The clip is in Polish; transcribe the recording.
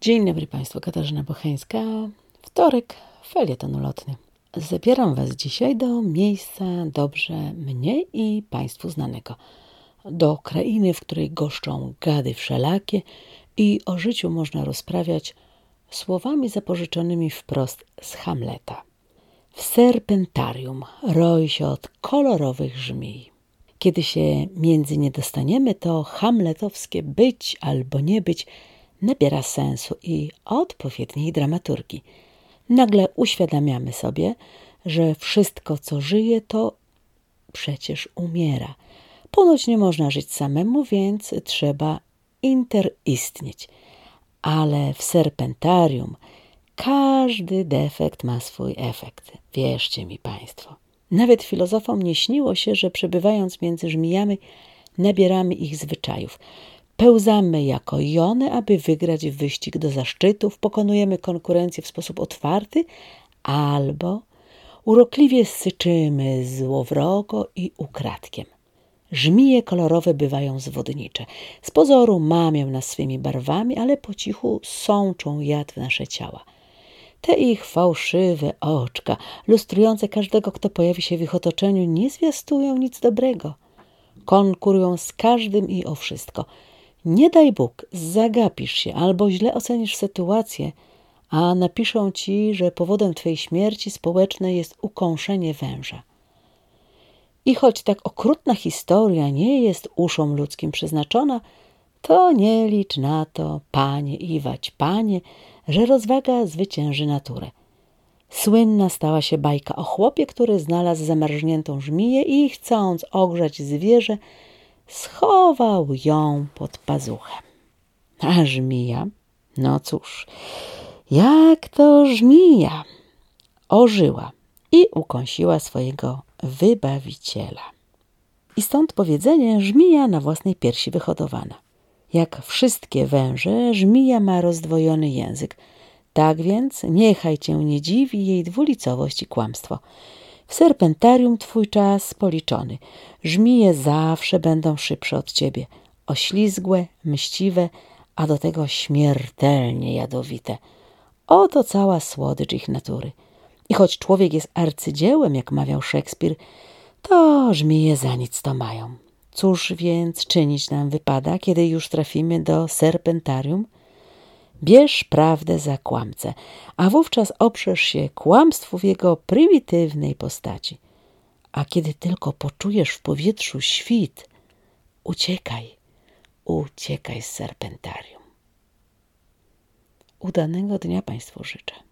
Dzień dobry Państwu, Katarzyna Bocheńska. Wtorek, felieton ulotny. Zabieram Was dzisiaj do miejsca dobrze mnie i Państwu znanego. Do krainy, w której goszczą gady wszelakie i o życiu można rozprawiać słowami zapożyczonymi wprost z Hamleta. W serpentarium roi się od kolorowych żmij. Kiedy się między nie dostaniemy, to hamletowskie być albo nie być – nabiera sensu i odpowiedniej dramaturgii. Nagle uświadamiamy sobie, że wszystko, co żyje, to przecież umiera. Ponoć nie można żyć samemu, więc trzeba interistnieć. Ale w serpentarium każdy defekt ma swój efekt. Wierzcie mi Państwo. Nawet filozofom nie śniło się, że przebywając między żmijami nabieramy ich zwyczajów. Pełzamy jako jony, aby wygrać wyścig do zaszczytów, pokonujemy konkurencję w sposób otwarty albo urokliwie syczymy złowrogo i ukradkiem. Żmije kolorowe bywają zwodnicze. Z pozoru mamią nas swymi barwami, ale po cichu sączą jad w nasze ciała. Te ich fałszywe oczka, lustrujące każdego, kto pojawi się w ich otoczeniu, nie zwiastują nic dobrego. Konkurują z każdym i o wszystko – nie daj Bóg, zagapisz się albo źle ocenisz sytuację, a napiszą ci, że powodem twojej śmierci społecznej jest ukąszenie węża. I choć tak okrutna historia nie jest uszom ludzkim przeznaczona, to nie licz na to, panie Iwać, panie, że rozwaga zwycięży naturę. Słynna stała się bajka o chłopie, który znalazł zamarzniętą żmiję i chcąc ogrzać zwierzę, schował ją pod pazuchem. A żmija, no cóż, jak to żmija, ożyła i ukąsiła swojego wybawiciela. I stąd powiedzenie żmija na własnej piersi wyhodowana. Jak wszystkie węże, żmija ma rozdwojony język. Tak więc niechaj cię nie dziwi jej dwulicowość i kłamstwo. W serpentarium twój czas policzony. Żmije zawsze będą szybsze od ciebie. Oślizgłe, mściwe, a do tego śmiertelnie jadowite. Oto cała słodycz ich natury. I choć człowiek jest arcydziełem, jak mawiał Szekspir, to żmije za nic to mają. Cóż więc czynić nam wypada, kiedy już trafimy do serpentarium? Bierz prawdę za kłamcę, a wówczas oprzesz się kłamstwu w jego prymitywnej postaci. A kiedy tylko poczujesz w powietrzu świt, uciekaj, uciekaj z serpentarium. Udanego dnia Państwu życzę.